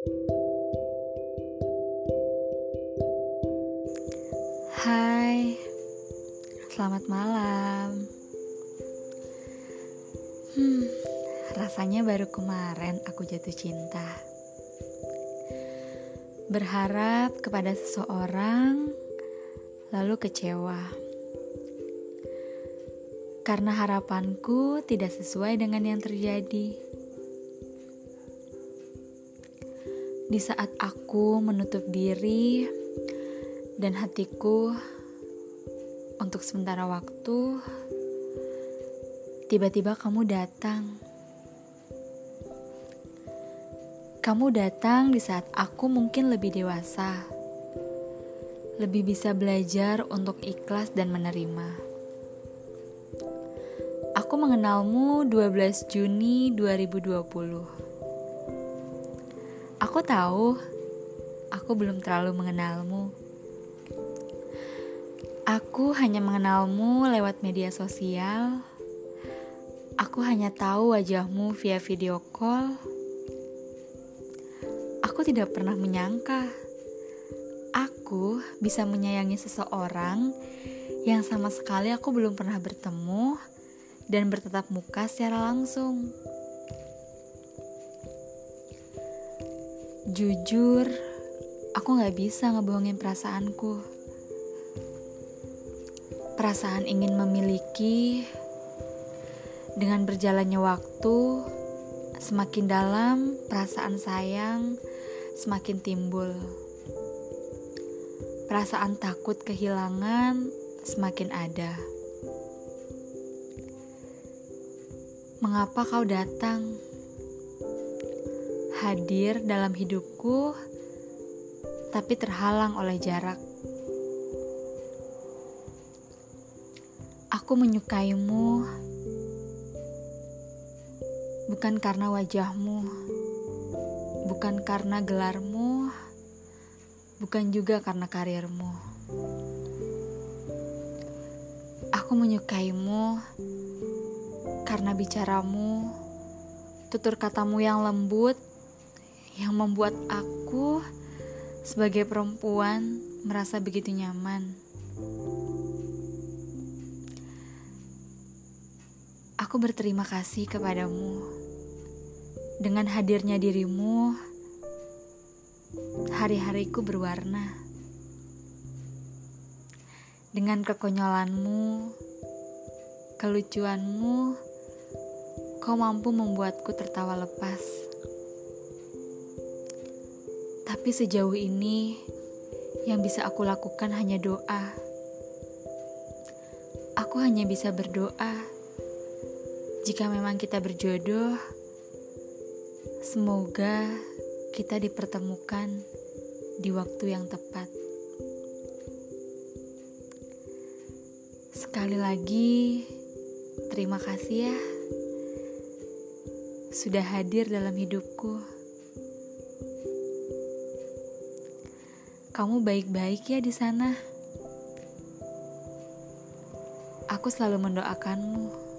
Hai, selamat malam. Hmm, rasanya baru kemarin aku jatuh cinta. Berharap kepada seseorang, lalu kecewa. Karena harapanku tidak sesuai dengan yang terjadi. Di saat aku menutup diri dan hatiku untuk sementara waktu, tiba-tiba kamu datang. Kamu datang di saat aku mungkin lebih dewasa, lebih bisa belajar untuk ikhlas dan menerima. Aku mengenalmu 12 Juni 2020. Aku tahu, aku belum terlalu mengenalmu. Aku hanya mengenalmu lewat media sosial. Aku hanya tahu wajahmu via video call. Aku tidak pernah menyangka aku bisa menyayangi seseorang yang sama sekali aku belum pernah bertemu dan bertatap muka secara langsung. Jujur, aku gak bisa ngebohongin perasaanku. Perasaan ingin memiliki, dengan berjalannya waktu, semakin dalam perasaan sayang semakin timbul. Perasaan takut kehilangan semakin ada. Mengapa kau datang? Hadir dalam hidupku, tapi terhalang oleh jarak. Aku menyukaimu bukan karena wajahmu, bukan karena gelarmu, bukan juga karena karirmu. Aku menyukaimu karena bicaramu, tutur katamu yang lembut, yang membuat aku sebagai perempuan merasa begitu nyaman. Aku berterima kasih kepadamu. Dengan hadirnya dirimu, hari-hariku berwarna. Dengan kekonyolanmu, kelucuanmu, kau mampu membuatku tertawa lepas. Tapi sejauh ini, yang bisa aku lakukan hanya doa. Aku hanya bisa berdoa. Jika memang kita berjodoh, semoga kita dipertemukan di waktu yang tepat. Sekali lagi, terima kasih ya sudah hadir dalam hidupku. Kamu baik-baik ya di sana. Aku selalu mendoakanmu.